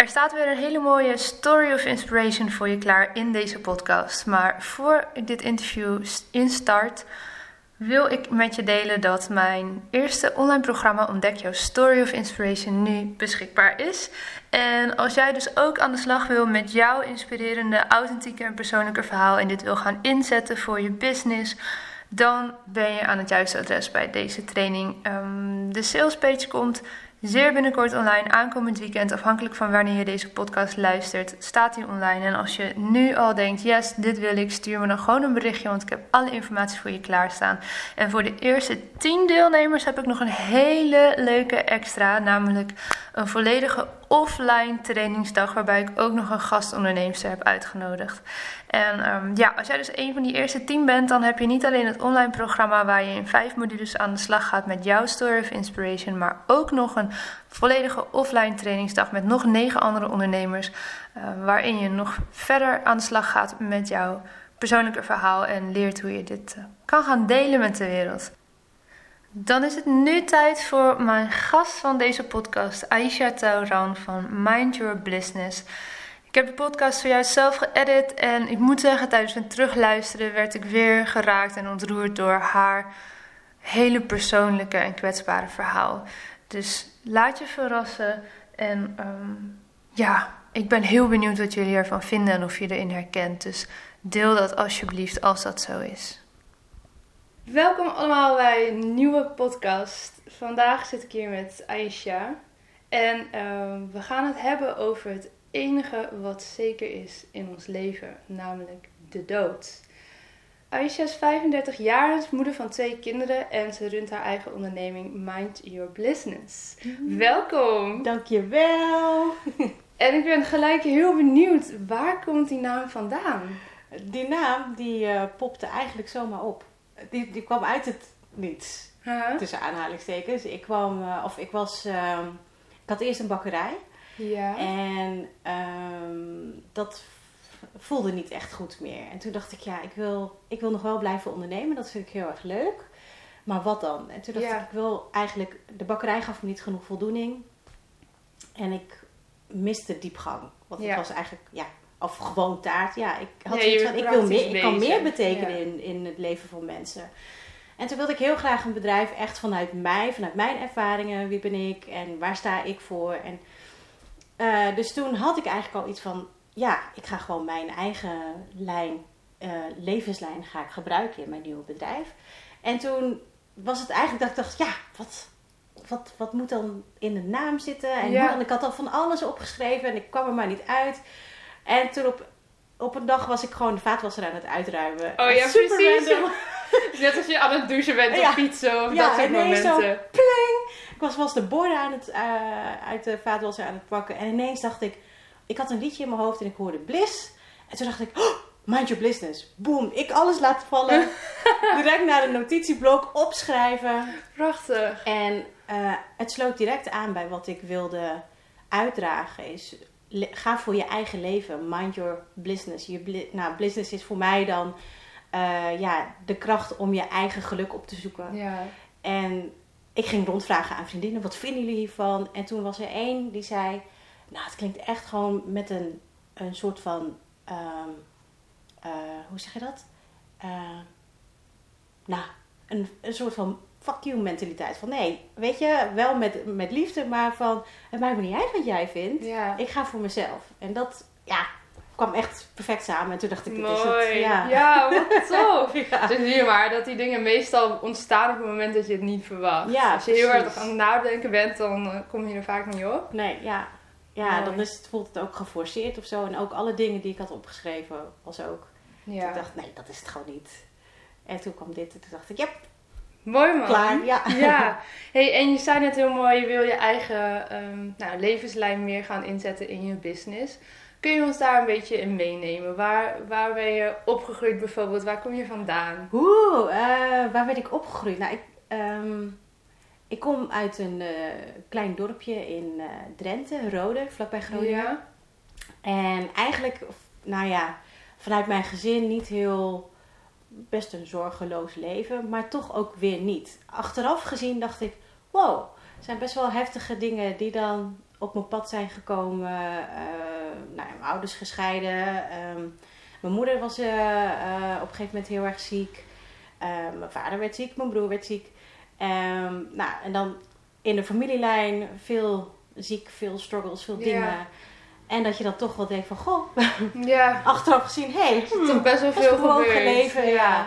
er staat weer een hele mooie story of inspiration voor je klaar in deze podcast. Maar voor ik dit interview instart, wil ik met je delen dat mijn eerste online programma Ontdek jouw Story of Inspiration nu beschikbaar is. En als jij dus ook aan de slag wil met jouw inspirerende, authentieke en persoonlijke verhaal en dit wil gaan inzetten voor je business, dan ben je aan het juiste adres bij deze training. Um, de salespage komt zeer binnenkort online, aankomend weekend, afhankelijk van wanneer je deze podcast luistert, staat hij online. En als je nu al denkt, yes, dit wil ik, stuur me dan gewoon een berichtje, want ik heb alle informatie voor je klaarstaan. En voor de eerste 10 deelnemers heb ik nog een hele leuke extra, namelijk een volledige offline trainingsdag, waarbij ik ook nog een gastonderneemster heb uitgenodigd. En um, ja, als jij dus een van die eerste tien bent, dan heb je niet alleen het online programma waar je in vijf modules aan de slag gaat met jouw Story of Inspiration, maar ook nog een volledige offline trainingsdag met nog negen andere ondernemers, uh, waarin je nog verder aan de slag gaat met jouw persoonlijke verhaal en leert hoe je dit uh, kan gaan delen met de wereld. Dan is het nu tijd voor mijn gast van deze podcast, Aisha Tauran van Mind Your Business. Ik heb de podcast zojuist zelf geëdit en ik moet zeggen, tijdens het terugluisteren werd ik weer geraakt en ontroerd door haar hele persoonlijke en kwetsbare verhaal. Dus laat je verrassen en um, ja, ik ben heel benieuwd wat jullie ervan vinden en of je erin herkent. Dus deel dat alsjeblieft als dat zo is. Welkom allemaal bij een nieuwe podcast. Vandaag zit ik hier met Aisha en um, we gaan het hebben over het enige wat zeker is in ons leven, namelijk de dood. Aisha is 35 jaar, is moeder van twee kinderen en ze runt haar eigen onderneming Mind Your Business. Mm. Welkom! Dankjewel! En ik ben gelijk heel benieuwd, waar komt die naam vandaan? Die naam die uh, popte eigenlijk zomaar op. Die, die kwam uit het niets, tussen aanhalingstekens. Ik kwam, uh, of ik was, uh, ik had eerst een bakkerij. Ja. En um, dat voelde niet echt goed meer. En toen dacht ik, ja, ik wil, ik wil nog wel blijven ondernemen. Dat vind ik heel erg leuk. Maar wat dan? En toen dacht ja. ik, ik wil eigenlijk... De bakkerij gaf me niet genoeg voldoening. En ik miste diepgang. Want ja. het was eigenlijk, ja... Of gewoon taart. Ja, ik had ja, zoiets van, ik wil meer. Ik kan meer betekenen in, in het leven van mensen. En toen wilde ik heel graag een bedrijf echt vanuit mij, vanuit mijn ervaringen. Wie ben ik en waar sta ik voor? En uh, dus toen had ik eigenlijk al iets van, ja, ik ga gewoon mijn eigen lijn, uh, levenslijn ga ik gebruiken in mijn nieuwe bedrijf. En toen was het eigenlijk dat ik dacht, ja, wat, wat, wat moet dan in de naam zitten? En ja. dan, ik had al van alles opgeschreven en ik kwam er maar niet uit. En toen op, op een dag was ik gewoon de vaatwasser aan het uitruimen. Oh ja, Super precies. Random. Net als je aan het douchen bent ja. of fietsen of ja, dat soort momenten. Zo, pling! Ik was, was de borden aan het, uh, uit de vaatwasser aan het pakken. En ineens dacht ik, ik had een liedje in mijn hoofd en ik hoorde Bliss. En toen dacht ik, oh, mind your business. Boom, ik alles laten vallen. direct naar een notitieblok opschrijven. Prachtig. En uh, het sloot direct aan bij wat ik wilde uitdragen. Is, ga voor je eigen leven. Mind your business. Je nou, business is voor mij dan uh, ja, de kracht om je eigen geluk op te zoeken. Ja. En ik ging rondvragen aan vriendinnen, wat vinden jullie hiervan? En toen was er één die zei, nou het klinkt echt gewoon met een, een soort van, um, uh, hoe zeg je dat? Uh, nou, een, een soort van fuck you mentaliteit. Van nee, weet je, wel met, met liefde, maar van het maakt me niet uit wat jij vindt. Ja. Ik ga voor mezelf. En dat, ja, kwam echt perfect samen. En toen dacht ik, dit Mooi. is het. Ja. Ja, wat tof. Ja. Dus zie je maar dat die dingen meestal ontstaan op het moment dat je het niet verwacht. Ja, Als je heel erg aan het nadenken bent, dan eh, kom je er vaak niet op. Nee, ja. Ja, Mooi. dan is het, voelt het ook geforceerd of zo. En ook alle dingen die ik had opgeschreven was ook. Ja. Ik dacht, nee, dat is het gewoon niet. En toen kwam dit en toen dacht ik, yep, Mooi man. klaar. Ja. Ja, hey, en je zei net heel mooi, je wil je eigen ehm, nou, levenslijn meer gaan inzetten in je business. Kun je ons daar een beetje in meenemen? Waar, waar ben je opgegroeid bijvoorbeeld? Waar kom je vandaan? Oeh, eh, waar ben ik opgegroeid? Nou, ik, ehm, ik kom uit een eh, klein dorpje in eh, Drenthe, Rode, vlakbij Groningen. Ja. En eigenlijk, nou ja, vanuit mijn gezin niet heel, best een zorgeloos leven, maar toch ook weer niet. Achteraf gezien dacht ik, wow, er zijn best wel heftige dingen die dan op mijn pad zijn gekomen. Eh, nou ja, mijn ouders gescheiden. ehm, mijn moeder was eh, op een gegeven moment heel erg ziek. Eh, mijn vader werd ziek, mijn broer werd ziek. Ehm, nou, en dan in de familielijn veel ziek, veel struggles, veel Ja. dingen. En dat je dan toch wel denkt van, goh, Ja, achteraf gezien, hé, hey, hmm, toch best wel veel gewoon gebeurd. geleven, ja.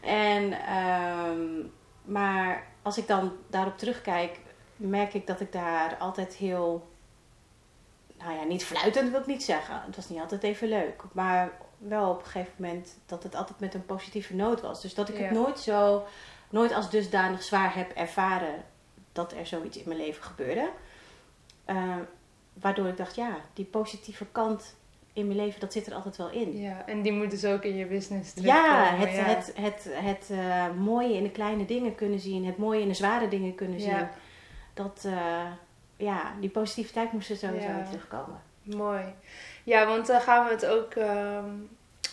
En, ehm, maar als ik dan daarop terugkijk, merk ik dat ik daar altijd heel, nou ja, niet fluitend wil ik niet zeggen. Het was niet altijd even leuk. Maar wel op een gegeven moment dat het altijd met een positieve noot was. Dus dat ik Ja. het nooit zo, nooit als dusdanig zwaar heb ervaren dat er zoiets in mijn leven gebeurde. Eh, waardoor ik dacht, ja, die positieve kant in mijn leven, dat zit er altijd wel in. Ja, en die moet dus ook in je business terugkomen. Ja, het, ja. het, het, het eh, mooie in de kleine dingen kunnen zien, het mooie in de zware dingen kunnen zien. Dat, eh, ja, die positiviteit moest er sowieso Ja. in terugkomen. Mooi. Ja, want daar gaan we het ook ehm,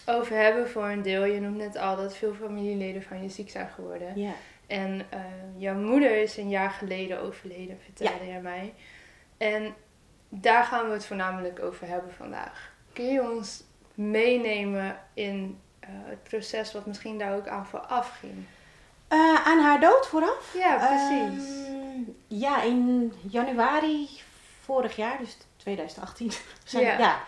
over hebben voor een deel. Je noemt net al dat veel familieleden van je ziek zijn geworden. Ja. En eh, jouw moeder is een jaar geleden overleden, vertelde jij mij. En daar gaan we het voornamelijk over hebben vandaag. Kun je ons meenemen in eh, het proces wat misschien daar ook aan vooraf ging? Eh, aan haar dood vooraf? Ja, precies. Ehm, ja, in januari vorig jaar, dus 2018. Zijn- Ja.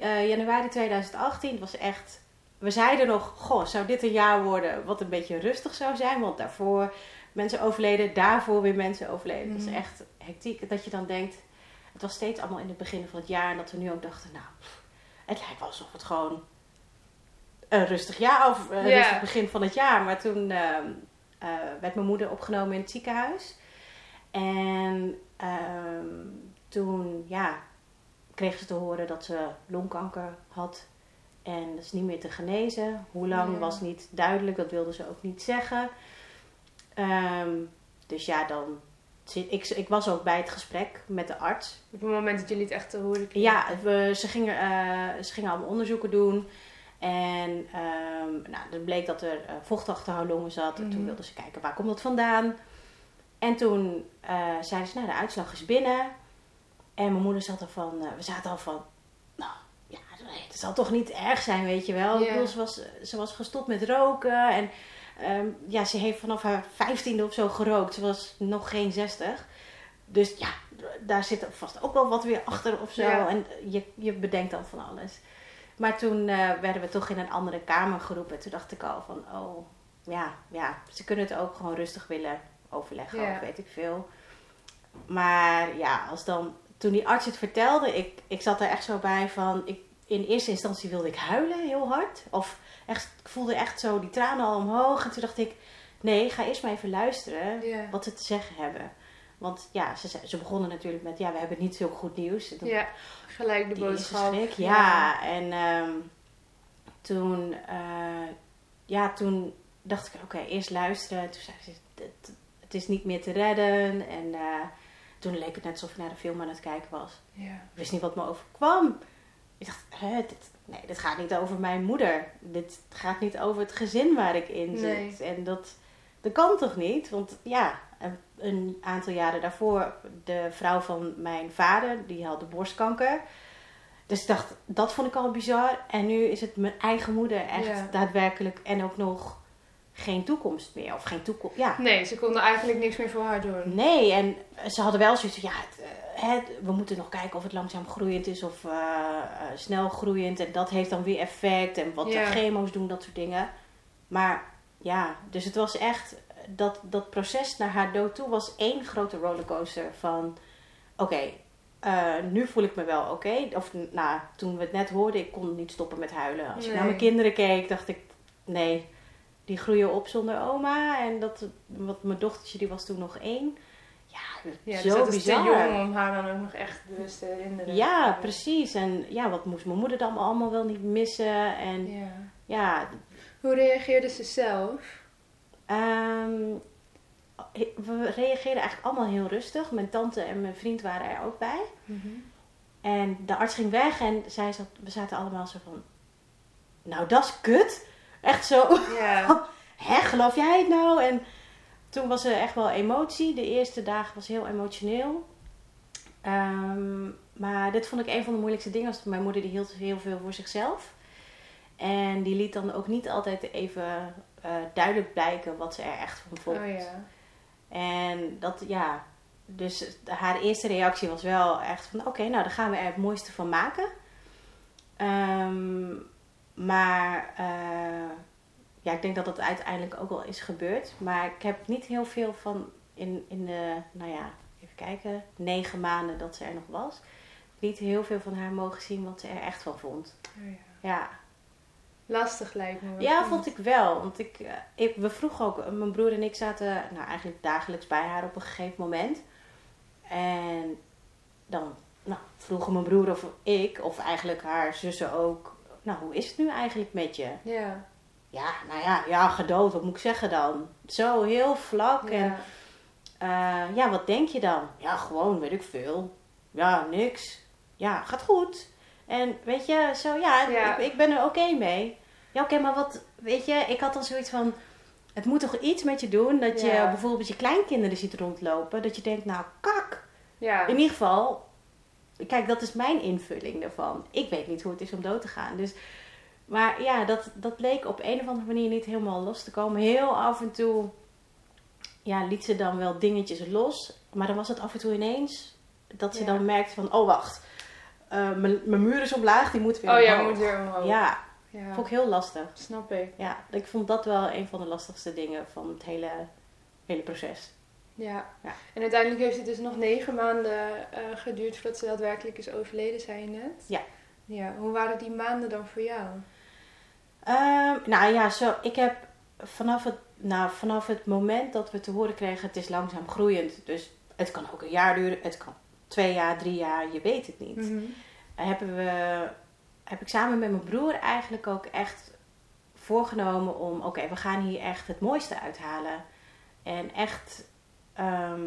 Eh, januari 2018 het was echt. We zeiden nog, goh, zou dit een jaar worden wat een beetje rustig zou zijn? Want daarvoor mensen overleden, daarvoor weer mensen overleden. Het Mhm. was echt hectiek. Dat je dan denkt, het was steeds allemaal in het begin van het jaar. En dat we nu ook dachten, nou, het lijkt wel alsof het gewoon een rustig jaar of een Ja. rustig begin van het jaar. Maar toen ehm, eh, werd mijn moeder opgenomen in het ziekenhuis. En ehm, toen, ja, kreeg ze te horen dat ze longkanker had. En dat is niet meer te genezen. Hoe lang was niet duidelijk, dat wilde ze ook niet zeggen. Ehm, dus ja, dan ik, ik was ook bij het gesprek met de arts. Op het moment dat jullie het echt te horen kregen. Ja, we, ze, gingen, eh, ze gingen allemaal onderzoeken doen. En ehm nou, er bleek dat er eh, vocht achter haar longen zat. En toen Mhm. wilden ze kijken waar komt dat vandaan. En toen eh, zeiden ze, nou de uitslag is binnen. En mijn moeder zat er van, we zaten al van, nou ja, het zal toch niet erg zijn, weet je wel. Ik Ja. bedoel, ze, was, ze was gestopt met roken. En ehm, ja, ze heeft vanaf haar vijftiende of zo gerookt. Ze was nog geen zestig. Dus ja, daar zit vast ook wel wat weer achter of zo. Ja. En je, je bedenkt dan van alles. Maar toen eh, werden we toch in een andere kamer geroepen. Toen dacht ik al van, oh, ja, ja, ze kunnen het ook gewoon rustig willen overleggen Ja. of weet ik veel. Maar ja, als dan, toen die arts het vertelde, ik, ik zat er echt zo bij van, ik, in eerste instantie wilde ik huilen heel hard. Of echt, ik voelde echt zo die tranen al omhoog. En toen dacht ik, nee, ga eerst maar even luisteren wat ze te zeggen hebben. Want ja, ze, ze- begonnen natuurlijk met, ja, we hebben niet veel goed nieuws. Ja, gelijk de die boodschap. ja. En ehm, toen, eh, ja, toen dacht ik, oké, eerst luisteren. Toen zei ze, het, het is niet meer te redden. En eh, toen leek het net alsof ik naar de film aan het kijken was. Ik wist niet wat me overkwam. Ik dacht, hè, dit, nee, dit gaat niet over mijn moeder. Dit gaat niet over het gezin waar ik in Nee. zit. En dat, dat kan toch niet? Want ja, een, een aantal jaren daarvoor, de vrouw van mijn vader, die had de borstkanker. Dus ik dacht, dat vond ik al bizar. En nu is het mijn eigen moeder echt Ja. daadwerkelijk en ook nog geen toekomst meer. Of geen toekomst, ja. Nee, ze konden eigenlijk niks meer voor haar doen. Nee, en ze hadden wel zoiets van, ja, het, eh, het- we moeten nog kijken of het langzaam groeiend is of eh, eh, snel groeiend. En dat heeft dan weer effect en wat Ja. de chemo's doen, dat soort dingen. Maar ja, dus het was echt, dat, dat proces naar haar dood toe was één grote rollercoaster van, oké, nu voel ik me wel oké. Of nou, toen we het net hoorden, ik kon niet stoppen met huilen. Als ik naar mijn kinderen keek, dacht ik, nee, die groeien op zonder oma. En dat, wat, mijn dochtertje, die was toen nog één. Ja, Ja, zo dus dat is te bizar. jong om haar dan ook nog echt bewust te herinneren. Ja, precies. En ja, wat moest mijn moeder dan allemaal wel niet missen? En Ja. ja, Hoe reageerde ze zelf? ehm, we reageerden eigenlijk allemaal heel rustig. Mijn tante en mijn vriend waren er ook bij. En de arts ging weg en zij zat, we zaten allemaal zo van... Nou, dat is kut. Echt zo... Ja. Hè, geloof jij het nou? En toen was er echt wel emotie. De eerste dagen was heel emotioneel. Ehm, maar dit vond ik een van de moeilijkste dingen. Was mijn moeder die hield heel veel voor zichzelf. En die liet dan ook niet altijd even eh, duidelijk blijken wat ze er echt van vond. Oh ja. En dat, ja, dus haar eerste reactie was wel echt van, oké, nou dan gaan we er het mooiste van maken. Ehm, maar eh, ja, ik denk dat dat uiteindelijk ook wel is gebeurd. Maar ik heb niet heel veel van in, in de, nou ja, even kijken, negen maanden dat ze er nog was. Niet heel veel van haar mogen zien wat ze er echt van vond. Oh ja. Ja, Lastig lijkt me. ja, vond ik wel. Want ik, eh, ik, we vroegen ook, mijn broer en ik zaten nou, eigenlijk dagelijks bij haar op een gegeven moment. En dan nou, vroegen mijn broer of ik, of eigenlijk haar zussen ook, nou hoe is het nu eigenlijk met je? Ja. Ja, nou ja, ja, gedood, wat moet ik zeggen dan? Zo heel vlak. En eh, ja, wat denk je dan? Ja, gewoon, weet ik veel. Ja, niks. Ja, gaat goed. En weet je, zo ja, Ja. Ik, ik ben er oké mee. Ja, oké, maar wat, weet je, ik had dan zoiets van, het moet toch iets met je doen dat je bijvoorbeeld je kleinkinderen ziet rondlopen, dat je denkt, nou, kak. Ja. In ieder geval, kijk, dat is mijn invulling daarvan. Ik weet niet hoe het is om dood te gaan. Dus, maar ja, dat, dat bleek op een of andere manier niet helemaal los te komen. Heel af en toe ja, liet ze dan wel dingetjes los. Maar dan was het af en toe ineens dat ze Ja. dan merkte van, oh wacht, eh, mijn muur is omlaag, die moet weer Oh ja, omhoog. moet weer omhoog. Ja, Ja. vond ik heel lastig. Snap ik. Ja, ik vond dat wel een van de lastigste dingen van het hele, hele proces. Ja. Ja. En uiteindelijk heeft het dus nog negen maanden eh, geduurd voordat ze daadwerkelijk is overleden, zei je net. Ja. Ja. Hoe waren die maanden dan voor jou? Ehm, nou ja, zo, ik heb vanaf het, nou, vanaf het moment dat we te horen kregen, het is langzaam groeiend. Dus het kan ook een jaar duren, het kan twee jaar, drie jaar, je weet het niet. Mhm. Hebben we, heb ik samen met mijn broer eigenlijk ook echt voorgenomen om, oké, we gaan hier echt het mooiste uithalen. En echt, ehm,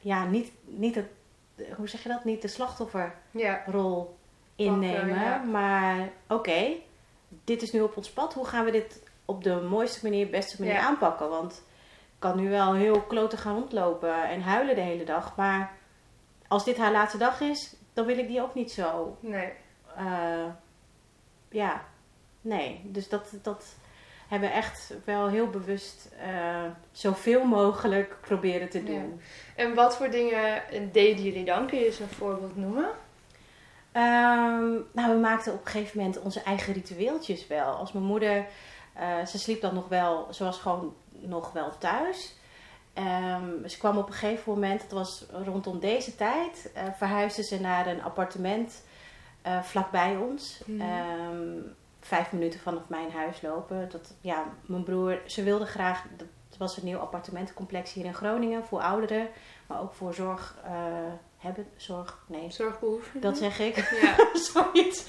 ja, niet, niet het, hoe zeg je dat? Niet de slachtofferrol Ja. innemen. Ja. Maar oké, dit is nu op ons pad. Hoe gaan we dit op de mooiste manier, beste manier Ja. aanpakken? Want ik kan nu wel heel kloten gaan rondlopen en huilen de hele dag. Maar als dit haar laatste dag is, dan wil ik die ook niet zo. Nee. eh, ja, nee. Dus dat, dat hebben echt wel heel bewust eh, zoveel mogelijk proberen te doen. En wat voor dingen deden jullie dan? Kun je eens een voorbeeld noemen? Ehm, nou, we maakten op een gegeven moment onze eigen ritueeltjes wel. Als mijn moeder, eh, ze sliep dan nog wel, ze was gewoon nog wel thuis. Ehm, ze kwam op een gegeven moment, het was rondom deze tijd, eh verhuisde ze naar een appartement vlakbij ons. Mhm. Ehm, vijf minuten vanaf mijn huis lopen. Dat, ja, mijn broer, ze wilde graag, dat was een nieuw appartementencomplex hier in Groningen voor ouderen, maar ook voor zorg eh, hebben, zorg, nee, Zorgbehoeften? dat zeg ik. Ja. Zoiets.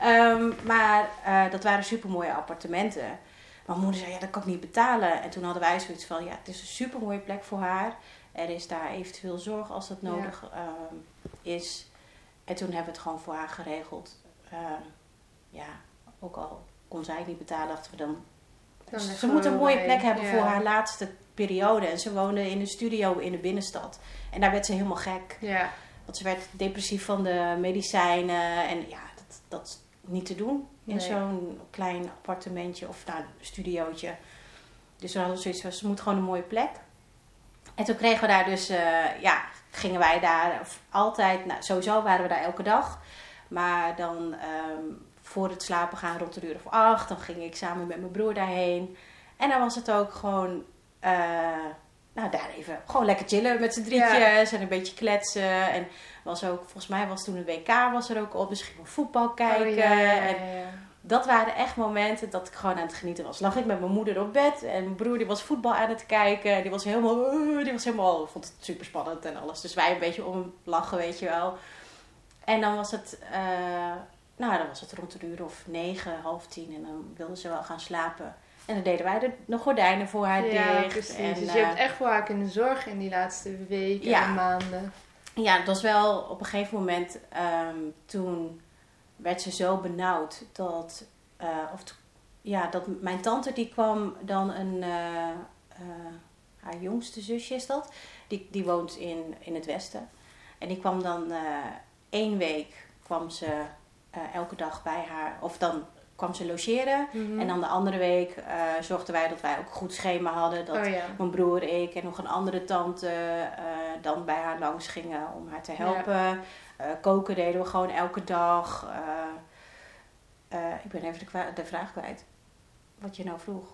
Ehm, maar eh, dat waren super mooie appartementen. Mijn moeder zei, ja, dat kan ik niet betalen. En toen hadden wij zoiets van, ja, het is een super mooie plek voor haar. Er is daar eventueel zorg als dat nodig ehm, is. En toen hebben we het gewoon voor haar geregeld. Ehm, ja, ook al kon zij het niet betalen, dachten we dan... Dan ze moet een mooie plek hebben Ja. voor haar laatste periode. En ze woonde in een studio in de binnenstad. En daar werd ze helemaal gek. Ja. Want ze werd depressief van de medicijnen. En ja, dat, dat is niet te doen in Nee. zo'n klein appartementje of nou, studiootje. dus we hadden zoiets van, ze moet gewoon een mooie plek. En toen kregen we daar dus, eh, ja, gingen wij daar altijd, nou, sowieso waren we daar elke dag. Maar dan ehm, voor het slapen gaan rond de uur of acht, dan ging ik samen met mijn broer daarheen. En dan was het ook gewoon, eh, nou daar even, gewoon lekker chillen met z'n drietjes en een beetje kletsen. En was ook, volgens mij was toen een WK was er ook op, dus gingen we voetbal kijken. Oh, ja, ja, En dat waren echt momenten dat ik gewoon aan het genieten was. Lag ik met mijn moeder op bed en mijn broer die was voetbal aan het kijken. Die was helemaal, eh, die was helemaal, vond het super spannend en alles. Dus wij een beetje om lachen, weet je wel. En dan was het, eh, nou dan was het rond de uur of negen, half tien en dan wilde ze wel gaan slapen. En dan deden wij de, de gordijnen voor haar Ja, dicht. precies. En, dus je hebt eh, echt voor haar kunnen zorgen in die laatste weken Ja. en maanden. Ja, dat was wel op een gegeven moment. ehm, toen werd ze zo benauwd dat. eh, of ja, dat mijn tante die kwam dan een. eh, haar jongste zusje is dat. Die, die woont in, in het westen. En die kwam dan één week. kwam ze eh, elke dag bij haar. Of dan kwam ze logeren. Mhm. En dan de andere week eh, zorgden wij dat wij ook een goed schema hadden. Dat oh ja. mijn broer, ik en nog een andere tante eh, dan bij haar langs gingen om haar te helpen. Koken deden we gewoon elke dag. Ik ben even de, de vraag kwijt. Wat je nou vroeg.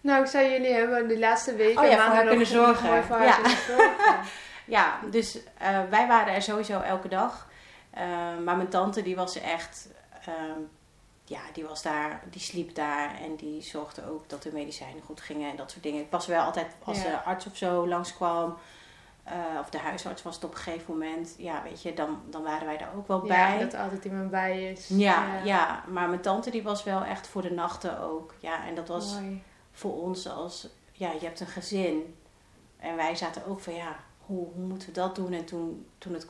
Nou, ik zei jullie hebben de laatste weken Oh ja, voor haar kunnen zorgen. voor haar Ja. zorgen. Ja, dus wij waren er sowieso elke dag. Eh, maar mijn tante die was echt... ehm, ja, die was daar, die sliep daar en die zorgde ook dat de medicijnen goed gingen en dat soort dingen. Ik was wel altijd, als Ja. de arts of zo langskwam, eh, of de huisarts was het op een gegeven moment, ja, weet je, dan, dan waren wij daar ook wel Ja, bij. dat er altijd iemand bij is. Ja, ja, maar mijn tante die was wel echt voor de nachten ook. Ja, en dat was Mooi. voor ons als, ja, je hebt een gezin. En wij zaten ook van, ja, hoe, hoe moeten we dat doen? En toen, toen het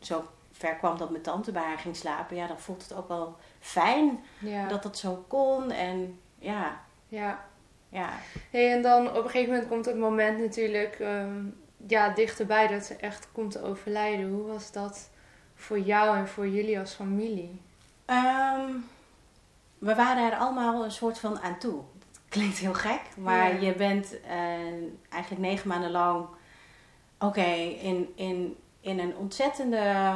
zo ver kwam dat mijn tante bij haar ging slapen, ja, dan voelt het ook wel fijn Ja. dat dat zo kon. En ja, ja. ja. Hey, en dan op een gegeven moment komt het moment natuurlijk ehm, ja, dichterbij dat ze echt komt te overlijden. Hoe was dat voor jou en voor jullie als familie? Ehm, we waren er allemaal een soort van aan toe. Dat klinkt heel gek, maar Ja. je bent eh, eigenlijk negen maanden lang, oké, in, in, in een ontzettende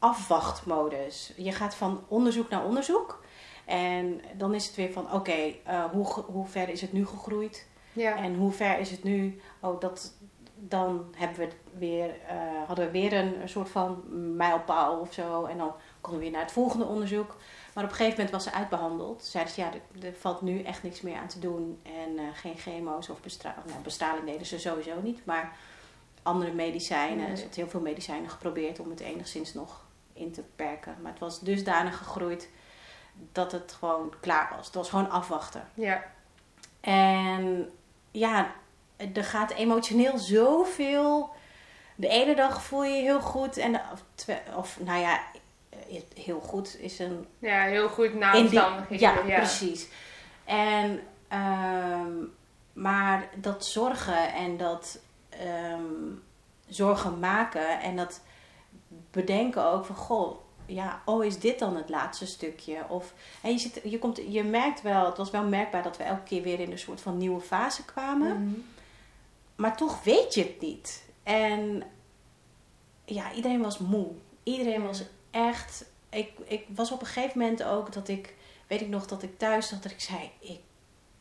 afwachtmodus. Je gaat van onderzoek naar onderzoek. En dan is het weer van, oké, eh, hoe, hoe ver is het nu gegroeid? Ja. En hoe ver is het nu? Oh, dat, dan hebben we weer, eh, hadden we weer een, soort van mijlpaal of zo. En dan konden we weer naar het volgende onderzoek. Maar op een gegeven moment was ze uitbehandeld. Zeiden ze, ja, er, er valt nu echt niks meer aan te doen. En eh, geen chemo's of bestraling. Nou, bestraling deden ze sowieso niet. Maar andere medicijnen. Nee. Ze had heel veel medicijnen geprobeerd om het enigszins nog in te perken. Maar het was dusdanig gegroeid dat het gewoon klaar was. Het was gewoon afwachten. ja. En ja, er gaat emotioneel zoveel. De ene dag voel je je heel goed. En de, of, of nou ja, heel goed is een. Ja, heel goed na omstandigheden. ja, precies. En, ehm, maar dat zorgen en dat ehm, zorgen maken en dat bedenken ook van goh. Ja, oh, is dit dan het laatste stukje? Of, en je, zit, je, komt, je merkt wel, het was wel merkbaar dat we elke keer weer in een soort van nieuwe fase kwamen. Mhm. Maar toch weet je het niet. En ja, iedereen was moe. Iedereen was echt. Ik, ik was op een gegeven moment ook dat ik. Weet ik nog dat ik thuis zat dat ik zei: Ik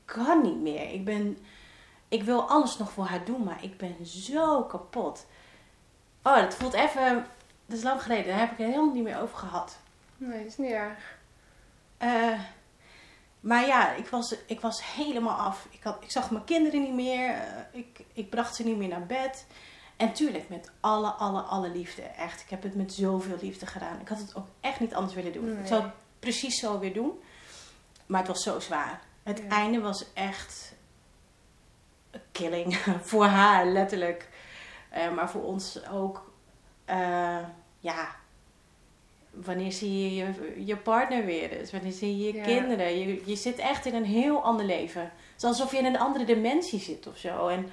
kan niet meer. Ik ben. Ik wil alles nog voor haar doen, maar ik ben zo kapot. Oh, dat voelt even. Dat is lang geleden. Daar heb ik het helemaal niet meer over gehad. Nee, is niet erg. Eh, maar ja, ik was, ik was helemaal af. Ik, had, ik zag mijn kinderen niet meer. Eh, ik, ik bracht ze niet meer naar bed. En tuurlijk, met alle, alle, alle liefde. Echt, ik heb het met zoveel liefde gedaan. Ik had het ook echt niet anders willen doen. Nee. Ik zou het precies zo weer doen. Maar het was zo zwaar. Het Ja. einde was echt killing. voor haar, letterlijk. Eh, maar voor ons ook. Eh, ja, wanneer zie je je, je partner weer eens? Wanneer zie je je Ja. kinderen? Je, je zit echt in een heel ander leven. Het is alsof je in een andere dimensie zit of zo. En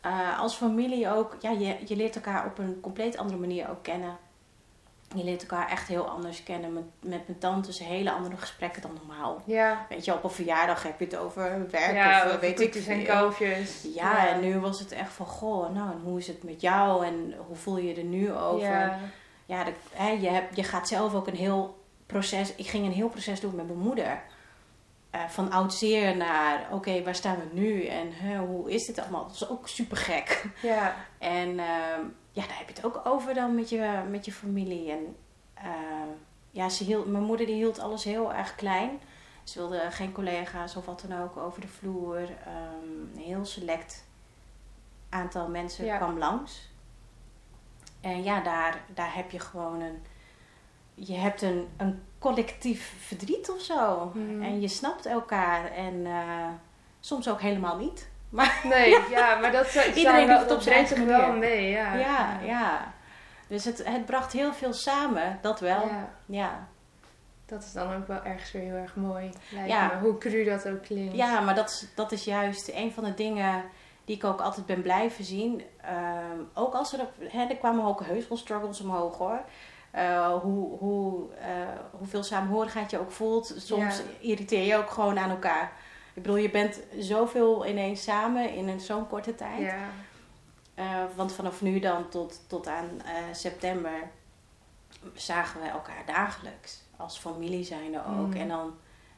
eh, als familie ook, ja, je, je leert elkaar op een compleet andere manier ook kennen. Je leert elkaar echt heel anders kennen. Met, met mijn tantes hele andere gesprekken dan normaal. Ja. Weet je, op een verjaardag heb je het over werk Ja, of eh, weet ik koetjes en veel. kalfjes. Ja, en nu was het echt van, goh, nou, en hoe is het met jou en hoe voel je je er nu over? Ja. Ja, hè, je, hebt, je gaat zelf ook een heel proces, ik ging een heel proces doen met mijn moeder. Eh, van oud zeer naar, oké, waar staan we nu en hoe is dit allemaal? Dat is ook super gek. Ja. En ehm, ja, daar heb je het ook over dan met je, met je familie. En ehm, ja, ze hield, mijn moeder die hield alles heel erg klein. Ze wilde geen collega's of wat dan ook over de vloer. Ehm, een heel select aantal mensen Ja. kwam langs. En ja, daar, daar heb je gewoon een... Je hebt een, een collectief verdriet of zo. Mhm. En je snapt elkaar. En eh, soms ook helemaal niet. Maar Nee, ja, maar dat eh, Iedereen wel, doet het op zijn eigen zich wel manier. mee. Ja, ja, ja. Dus het, het bracht heel veel samen, dat wel. Ja, Ja, dat is dan ook wel ergens weer heel erg mooi. Lijkt Ja. me, hoe cru dat ook klinkt. ja maar dat, is- dat is juist een van de dingen die ik ook altijd ben blijven zien. Ehm, ook als er, hè, er kwamen ook heus wel struggles omhoog hoor. Eh, hoe, hoe, eh, hoeveel samenhorigheid je ook voelt. Soms Ja. irriteer je ook gewoon aan elkaar. Ik bedoel, je bent zoveel ineens samen in zo'n korte tijd. Ja. Eh, want vanaf nu dan tot, tot aan september zagen we elkaar dagelijks. Als familie zijnde ook. Mm. En dan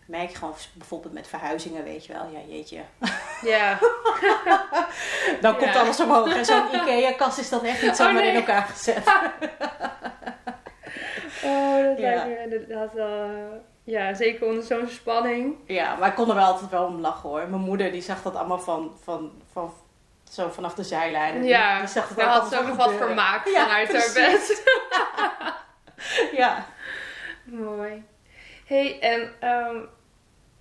merk je gewoon bijvoorbeeld met verhuizingen, weet je wel. Ja, jeetje. Ja. Dan komt Ja. alles omhoog. En zo'n Ikea-kast is dan echt niet zomaar nee. in elkaar gezet. Oh, dat Ja. lijkt me inderdaad wel... eh, ja, zeker onder zo'n spanning. Ja, maar ik kon er wel altijd wel om lachen hoor. Mijn moeder die zag dat allemaal van, van, van zo vanaf de zijlijn. En die- Ja, die zag ook had ze ook nog wat gebeuren. vermaak Ja, vanuit haar bed. Ja. Mooi. hey, en ehm,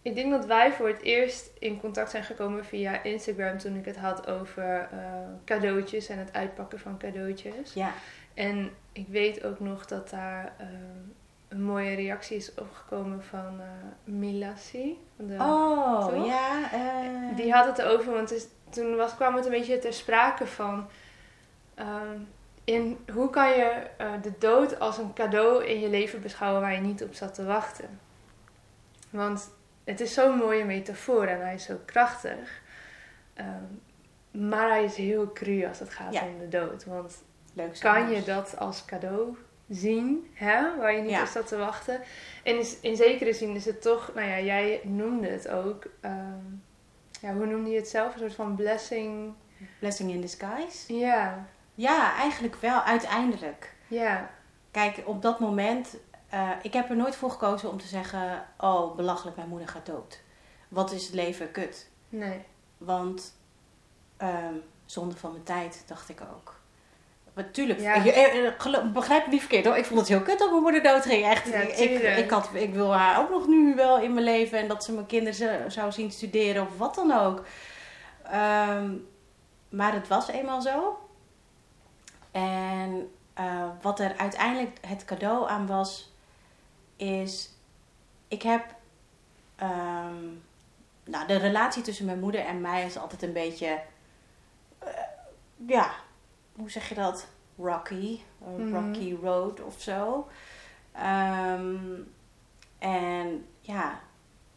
ik denk dat wij voor het eerst in contact zijn gekomen via Instagram toen ik het had over eh, cadeautjes en het uitpakken van cadeautjes. Ja. En ik weet ook nog dat daar ehm, een mooie reactie is opgekomen van eh Milassi. van de- Oh, Toch? ja. eh, Die had het over, want het is- toen was, kwam het een beetje ter sprake van... ehm, in, hoe kan je eh, de dood als een cadeau in je leven beschouwen waar je niet op zat te wachten? Want het is zo'n mooie metafoor en hij is zo krachtig. Ehm, maar hij is heel cru als het gaat Ja. om de dood. Want Leuk kan je dat als cadeau zien, hè? waar je niet Ja. op zat te wachten. En is- in zekere zin is het toch, nou ja, jij noemde het ook, ehm, ja, hoe noemde je het zelf? Een soort van blessing. Blessing in disguise? Ja, Ja, eigenlijk wel, uiteindelijk. ja, Kijk, op dat moment, eh, ik heb er nooit voor gekozen om te zeggen, oh belachelijk, mijn moeder gaat dood. Wat is het leven kut? nee. Want ehm zonde van mijn tijd, dacht ik ook. Maar tuurlijk, Ja. eh, eh, begrijp me niet verkeerd hoor. Ik vond het heel kut dat mijn moeder dood ging. Echt, Ja, ik, ik, had, ik wil haar ook nog nu wel in mijn leven. En dat ze mijn kinderen zou zien studeren of wat dan ook. Ehm, maar het was eenmaal zo. En eh, wat er uiteindelijk het cadeau aan was, is... Ik heb... ehm, nou, de relatie tussen mijn moeder en mij is altijd een beetje... ja, hoe zeg je dat? Rocky. Een Mhm. Rocky road of zo. Ehm, en ja,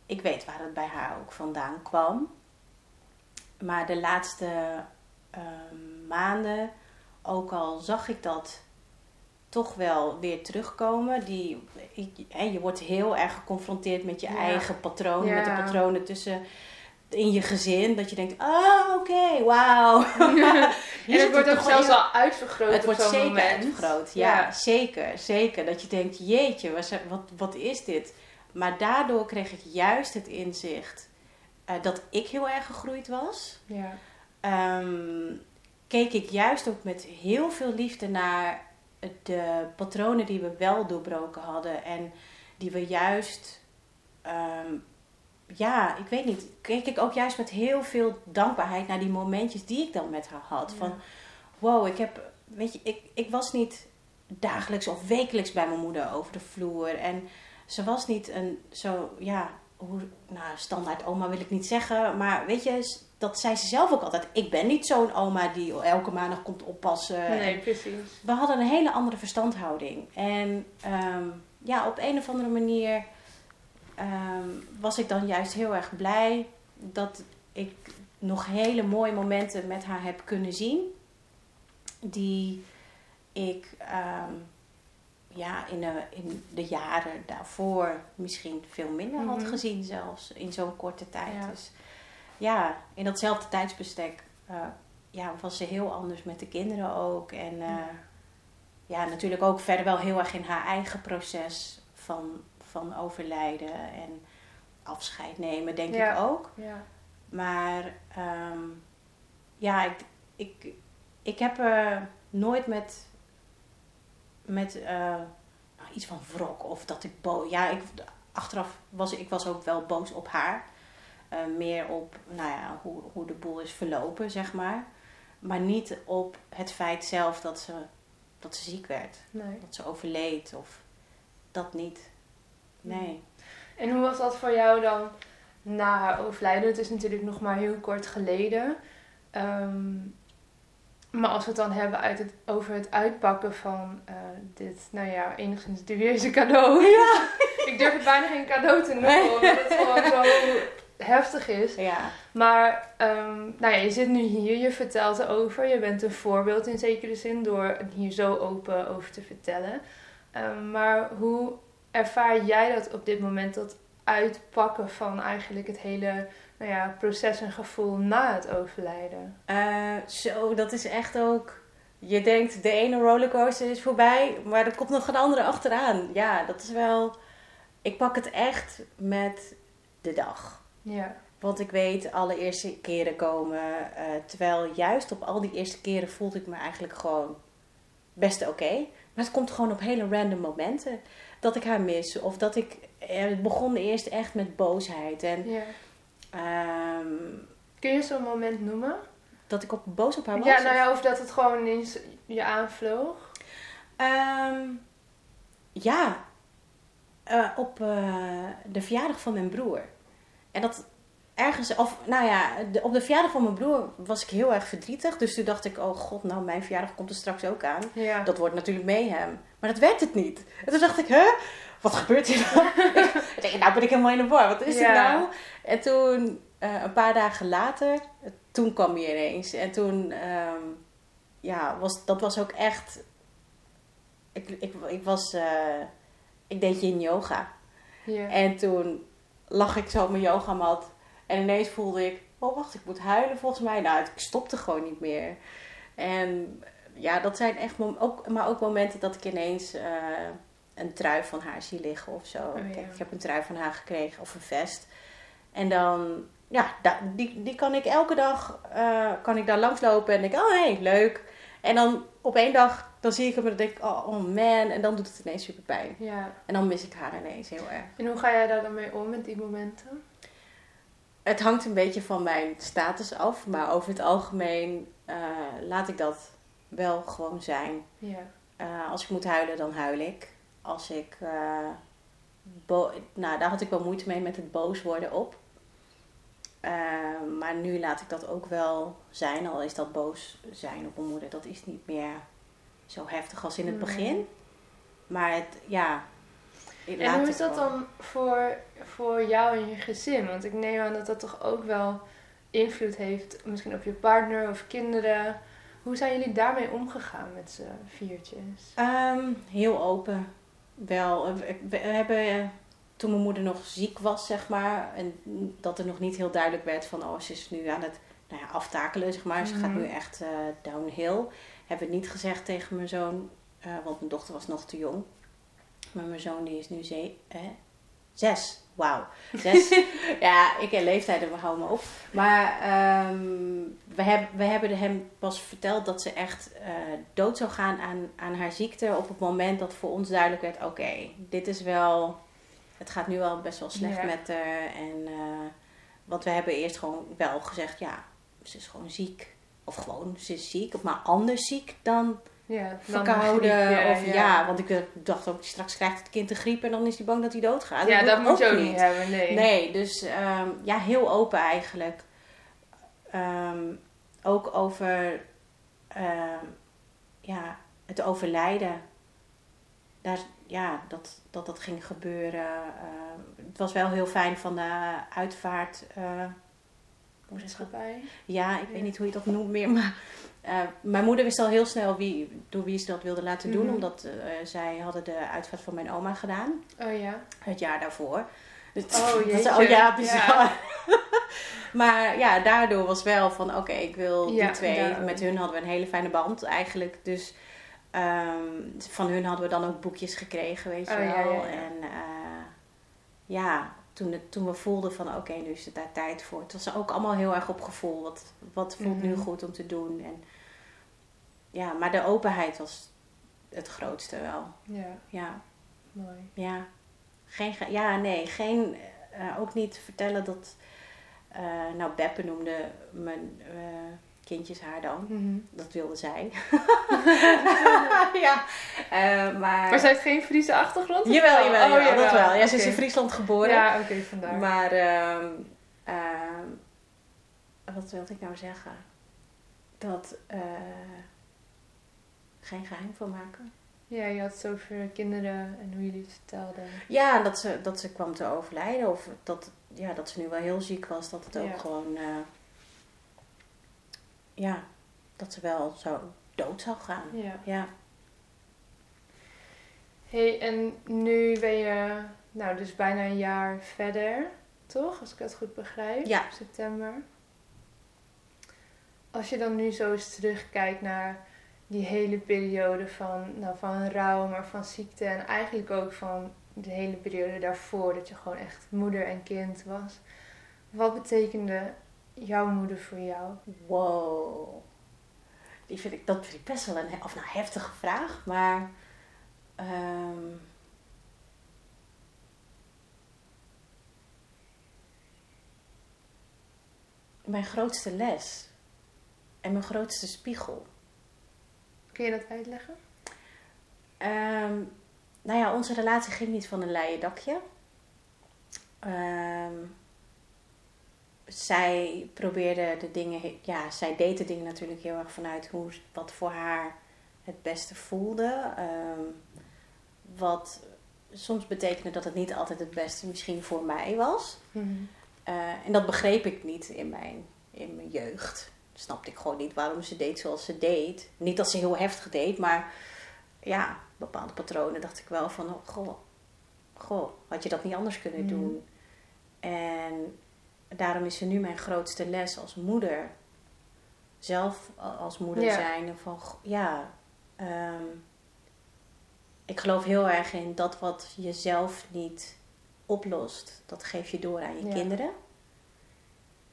ik weet waar het bij haar ook vandaan kwam. Maar de laatste ehm, maanden, ook al zag ik dat toch wel weer terugkomen. Die, ik- hè, je wordt heel erg geconfronteerd met je Ja. eigen patronen, met de patronen tussen in je gezin. Dat je denkt, oh oké, wauw. en het wordt ook zelfs wel- uitvergroot het wordt zeker moment. uitvergroot. Ja, Ja. zeker. Zeker. Dat je denkt, jeetje, wat, wat, wat is dit? Maar daardoor kreeg ik juist het inzicht eh, dat ik heel erg gegroeid was. Ja, Ehm, keek ik juist ook met heel veel liefde naar de patronen die we wel doorbroken hadden. En die we juist, ehm, ja, ik weet niet, keek ik ook juist met heel veel dankbaarheid naar die momentjes die ik dan met haar had. Ja. Van, wow, ik heb, weet je, ik, ik was niet dagelijks of wekelijks bij mijn moeder over de vloer. En ze was niet een zo, ja, hoe, nou, standaard oma wil ik niet zeggen, maar weet je, dat zei ze zelf ook altijd. Ik ben niet zo'n oma die elke maandag komt oppassen. Nee, precies. We hadden een hele andere verstandhouding. En ehm, ja, op een of andere manier ehm, was ik dan juist heel erg blij dat ik nog hele mooie momenten met haar heb kunnen zien. Die ik ehm, ja, in, de, in de jaren daarvoor misschien veel minder had Mhm. gezien, zelfs in zo'n korte tijd. Ja. Dus ja, in datzelfde tijdsbestek eh, ja, was ze heel anders met de kinderen ook. En eh, ja, natuurlijk ook verder wel heel erg in haar eigen proces van, van overlijden en afscheid nemen, denk Ja. ik ook. Ja. Maar ehm, ja, ik, ik, ik heb er nooit met, met eh, nou, iets van wrok of dat ik boos... Ja, ik, achteraf was ik was ook wel boos op haar. Eh, meer op nou ja, hoe, hoe de boel is verlopen, zeg maar. Maar niet op het feit zelf dat ze, dat ze ziek werd. Nee. Dat ze overleed of dat niet. Nee. En hoe was dat voor jou dan na haar overlijden? Het is natuurlijk nog maar heel kort geleden. Ehm, maar als we het dan hebben uit het, over het uitpakken van eh, dit, nou ja, enigszins dubieuze cadeau. Ja. Ik durf het bijna geen cadeau te noemen, Nee. omdat het gewoon zo heftig is. Ja. Maar ehm, nou ja, je zit nu hier, je vertelt erover. Je bent een voorbeeld in zekere zin door er hier zo open over te vertellen. Ehm, maar hoe ervaar jij dat op dit moment, dat uitpakken van eigenlijk het hele nou ja, proces en gevoel na het overlijden? Eh, zo, dat is echt ook. Je denkt, de ene rollercoaster is voorbij, maar er komt nog een andere achteraan. Ja, dat is wel. Ik pak het echt met de dag. Ja, Want ik weet, alle eerste keren komen. eh, terwijl juist op al die eerste keren voelde ik me eigenlijk gewoon best oké. Maar het komt gewoon op hele random momenten. Dat ik haar mis. Of dat ik. Het begon eerst echt met boosheid. En ja. ehm, Kun je zo'n moment noemen? dat ik op, boos op haar was. Ja, of- nou ja, of dat het gewoon ineens je aanvloog. Ehm, ja, Eh, op eh, de verjaardag van mijn broer. En dat ergens, of nou ja, de- op de verjaardag van mijn broer was ik heel erg verdrietig. Dus toen dacht ik, oh god, nou mijn verjaardag komt er straks ook aan. Ja. Dat wordt natuurlijk mayhem. Maar dat werd het niet. En toen dacht ik, hè? Wat gebeurt hier nou? ik denk, nou ben ik helemaal in de war. Wat is dit Ja. nou? En toen, eh, een paar dagen later, toen kwam hij ineens. En toen, ehm, ja, was, dat was ook echt... Ik, ik, ik was... eh, ik deed yin yoga. ja. En toen lag ik zo op mijn yogamat. En ineens voelde ik, oh wacht, ik moet huilen volgens mij. Nou, ik stopte gewoon niet meer. En ja, dat zijn echt, ook, maar ook momenten dat ik ineens eh, een trui van haar zie liggen of zo. Oh, ja. Kijk, ik heb een trui van haar gekregen of een vest. En dan, ja, die, die kan ik elke dag, eh, kan ik daar langslopen en denk, oh hé, hey, leuk. En dan op één dag, dan zie ik hem en dan denk ik, oh, oh man. En dan doet het ineens super pijn. ja. En dan mis ik haar ineens heel erg. En hoe ga jij daar dan mee om met die momenten? Het hangt een beetje van mijn status af, maar over het algemeen eh, laat ik dat wel gewoon zijn. Ja. Eh, als ik moet huilen, dan huil ik. Als ik. bo- nou, daar had ik wel moeite mee met het boos worden op. Maar nu laat ik dat ook wel zijn, al is dat boos zijn op mijn moeder. Dat is niet meer zo heftig als in het Nee. begin. Maar het, ja. En hoe is dat dan voor, voor jou en je gezin? Want ik neem aan dat dat toch ook wel invloed heeft, misschien op je partner of kinderen. Hoe zijn jullie daarmee omgegaan met z'n viertjes? Ehm, heel open. Wel. We, we hebben eh, toen mijn moeder nog ziek was, zeg maar, en dat er nog niet heel duidelijk werd van, oh, ze is nu aan het nou ja, aftakelen, zeg maar. Ze gaat Mhm. nu echt eh, downhill. Hebben we niet gezegd tegen mijn zoon, eh, want mijn dochter was nog te jong. Maar mijn zoon die is nu ze eh, zes. Wauw. Zes. ja, ik en leeftijden, we houden me op. Maar ehm, we, heb, we hebben hem pas verteld dat ze echt eh, dood zou gaan aan, aan haar ziekte. Op het moment dat voor ons duidelijk werd: oké, dit is wel. Het gaat nu wel best wel slecht Ja. met haar. En, eh, want we hebben eerst gewoon wel gezegd: ja, ze is gewoon ziek. Of gewoon, ze is ziek, maar anders ziek dan Ja, verkouden. griep, ja, of ja. ja. want ik dacht ook, straks krijgt het kind de griep en dan is hij bang dat hij doodgaat. Ja, dat moet je ook niet hebben, nee. Nee, dus ehm, ja, heel open eigenlijk. Ehm, ook over ehm, ja, het overlijden. Daar, ja, dat, dat dat ging gebeuren. Het was wel heel fijn van de uitvaart. dat? Maatschappij. Ja, ik weet niet hoe je dat noemt meer. Maar eh, mijn moeder wist al heel snel wie, door wie ze dat wilde laten doen. Mhm. Omdat eh, zij hadden de uitvaart van mijn oma gedaan. Oh ja. Het jaar daarvoor. Oh, jeetje. oh ja, bizar. Ja. maar ja, daardoor was wel van oké, ik wil Ja, die twee. daarom. Met hun hadden we een hele fijne band eigenlijk. Dus ehm, van hun hadden we dan ook boekjes gekregen, weet je Oh, wel. ja. En eh, ja, toen, het, toen we voelden van oké, nu is het daar tijd voor. Het was ook allemaal heel erg op gevoel. Wat, wat voelt nu Mhm. goed om te doen? En, ja, maar de openheid was het grootste wel. Ja, Ja, mooi. ja. Geen, ge- ja, nee, geen, eh, ook niet vertellen dat, eh, nou Beppe noemde mijn eh, kindjes haar dan. Mhm. Dat wilde zij. ja, maar... Maar zij heeft geen Friese achtergrond? Jawel, wel? jawel, Oh, jawel, dat wel. Ja, ze is in Friesland geboren. Ja, oké, vandaar. Maar, ehm, ehm, wat wilde ik nou zeggen? Dat, eh, geen geheim van maken. Ja, je had het over kinderen en hoe jullie het vertelden. Ja, dat ze, dat ze kwam te overlijden. Of dat, ja, dat ze nu wel heel ziek was. Dat het ook Ja. gewoon... eh, ja, dat ze wel zo dood zou gaan. Ja. Ja. hey, en nu ben je, nou, dus bijna een jaar verder, toch? Als ik het goed begrijp. Ja. September. Als je dan nu zo eens terugkijkt naar die hele periode van, nou, van rouw, maar van ziekte en eigenlijk ook van de hele periode daarvoor, dat je gewoon echt moeder en kind was. Wat betekende jouw moeder voor jou? Wow. Die vind ik, dat vind ik best wel een of nou, heftige vraag. Maar... ehm, mijn grootste les. En mijn grootste spiegel. Kun je dat uitleggen? Ehm, nou ja, onze relatie ging niet van een leien dakje. Ehm, zij probeerde de dingen, ja, zij deed de dingen natuurlijk heel erg vanuit hoe, wat voor haar het beste voelde. Ehm, wat soms betekende dat het niet altijd het beste misschien voor mij was. Eh, en dat begreep ik niet in mijn, in mijn jeugd. Snapte ik gewoon niet waarom ze deed zoals ze deed. Niet dat ze heel heftig deed, maar ja, bepaalde patronen dacht ik wel van, oh, goh, goh, had je dat niet anders kunnen Mhm. doen? En daarom is ze nu mijn grootste les als moeder. Zelf als moeder Ja. zijn. Van, ja, ehm, ik geloof heel erg in dat wat je zelf niet oplost, dat geef je door aan je Ja. kinderen.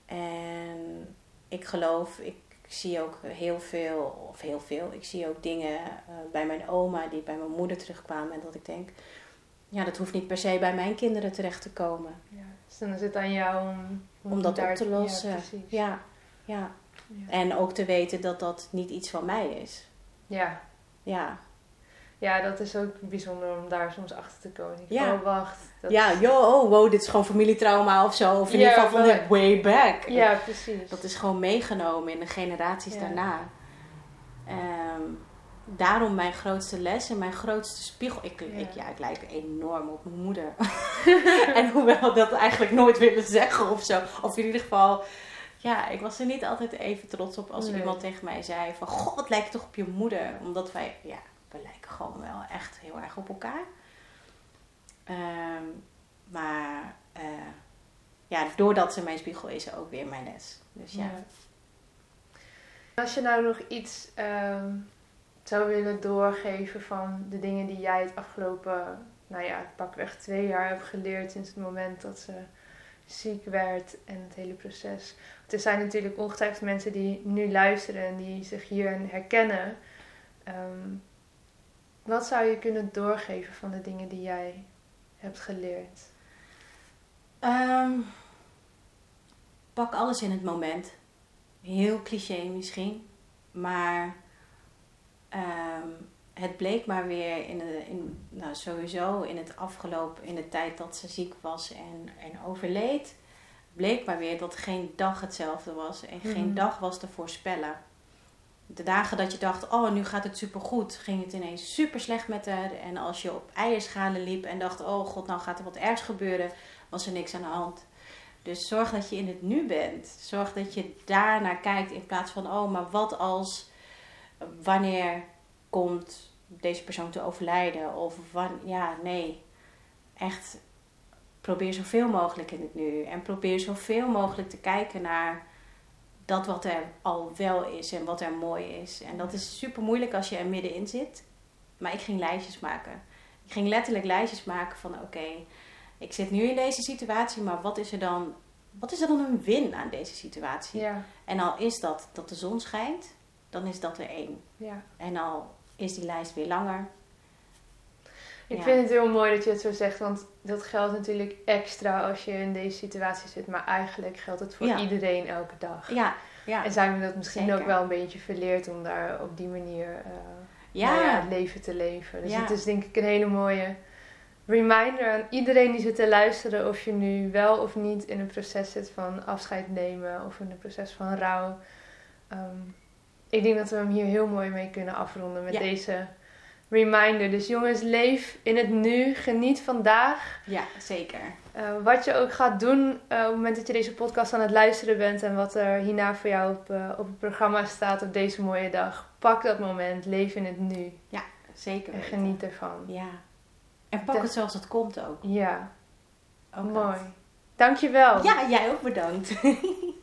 En ik geloof, ik zie ook heel veel, of heel veel, ik zie ook dingen eh, bij mijn oma die bij mijn moeder terugkwamen. En dat ik denk, ja, dat hoeft niet per se bij mijn kinderen terecht te komen. Ja. Dus dan is het aan jou om, Om dat op te lossen. Ja. Ja, ja. Ja. En ook te weten dat dat niet iets van mij is. ja. Ja, Ja, dat is ook bijzonder om daar soms achter te komen. Ik Ja. Oh, wacht. Dat ja, yo, oh, wow, dit is gewoon familietrauma of zo. Of in Ja, ieder geval van way back. Ja, precies. Dat is gewoon meegenomen in de generaties Ja. daarna. Ehm, daarom mijn grootste les en mijn grootste spiegel. Ik, Ja. Ik, ja, ik lijk enorm op mijn moeder. en hoewel dat eigenlijk nooit willen zeggen of zo. Of in ieder geval, ja, ik was er niet altijd even trots op als Nee. iemand tegen mij zei van... Goh, wat lijkt toch op je moeder? Omdat wij, ja, we lijken gewoon wel echt heel erg op elkaar. Ehm, maar eh, ja, doordat ze mijn spiegel is, ze ook weer mijn les. Dus ja. Als je nou nog iets ehm, zou willen doorgeven van de dingen die jij het afgelopen, nou ja, pakweg twee jaar hebt geleerd sinds het moment dat ze ziek werd en het hele proces. Want er zijn natuurlijk ongetwijfeld mensen die nu luisteren en die zich hierin herkennen. Ehm, wat zou je kunnen doorgeven van de dingen die jij hebt geleerd? Ehm, pak alles in het moment. Heel cliché misschien. Maar ehm, het bleek maar weer in, de, in nou, sowieso in het afgelopen, in de tijd dat ze ziek was en, en overleed, bleek maar weer dat geen dag hetzelfde was en geen Mhm. dag was te voorspellen. De dagen dat je dacht, oh nu gaat het supergoed, ging het ineens super slecht met haar. En als je op eierschalen liep en dacht, oh god, nou gaat er wat ergs gebeuren, was er niks aan de hand. Dus zorg dat je in het nu bent. Zorg dat je daar naar kijkt in plaats van, oh, maar wat als, wanneer komt deze persoon te overlijden? Of wan, ja, nee. Echt, probeer zoveel mogelijk in het nu. En probeer zoveel mogelijk te kijken naar dat wat er al wel is en wat er mooi is. En dat is super moeilijk als je er middenin zit. Maar ik ging lijstjes maken. Ik ging letterlijk lijstjes maken van oké, ik zit nu in deze situatie, maar wat is er dan, wat is er dan een win aan deze situatie? Ja, En al is dat dat de zon schijnt, dan is dat er één. ja. En al is die lijst weer langer. Ik Ja. vind het heel mooi dat je het zo zegt, want dat geldt natuurlijk extra als je in deze situatie zit. Maar eigenlijk geldt het voor Ja. iedereen elke dag. Ja, ja. En zijn we dat misschien Zeker. ook wel een beetje verleerd om daar op die manier eh, Ja. nou ja, het leven te leven. Dus het is denk ik een hele mooie reminder aan iedereen die zit te luisteren. Of je nu wel of niet in een proces zit van afscheid nemen of in een proces van rouw. Ehm, ik denk dat we hem hier heel mooi mee kunnen afronden met deze reminder. Dus jongens, leef in het nu. Geniet vandaag. ja, zeker. Eh, wat je ook gaat doen eh, op het moment dat je deze podcast aan het luisteren bent en wat er hierna voor jou op, eh, op het programma staat op deze mooie dag. Pak dat moment, leef in het nu Zeker en weten. geniet ervan. Ja. En pak De- het zoals het komt ook. Ja, ook mooi. dat. Dankjewel. Ja, jij ook bedankt.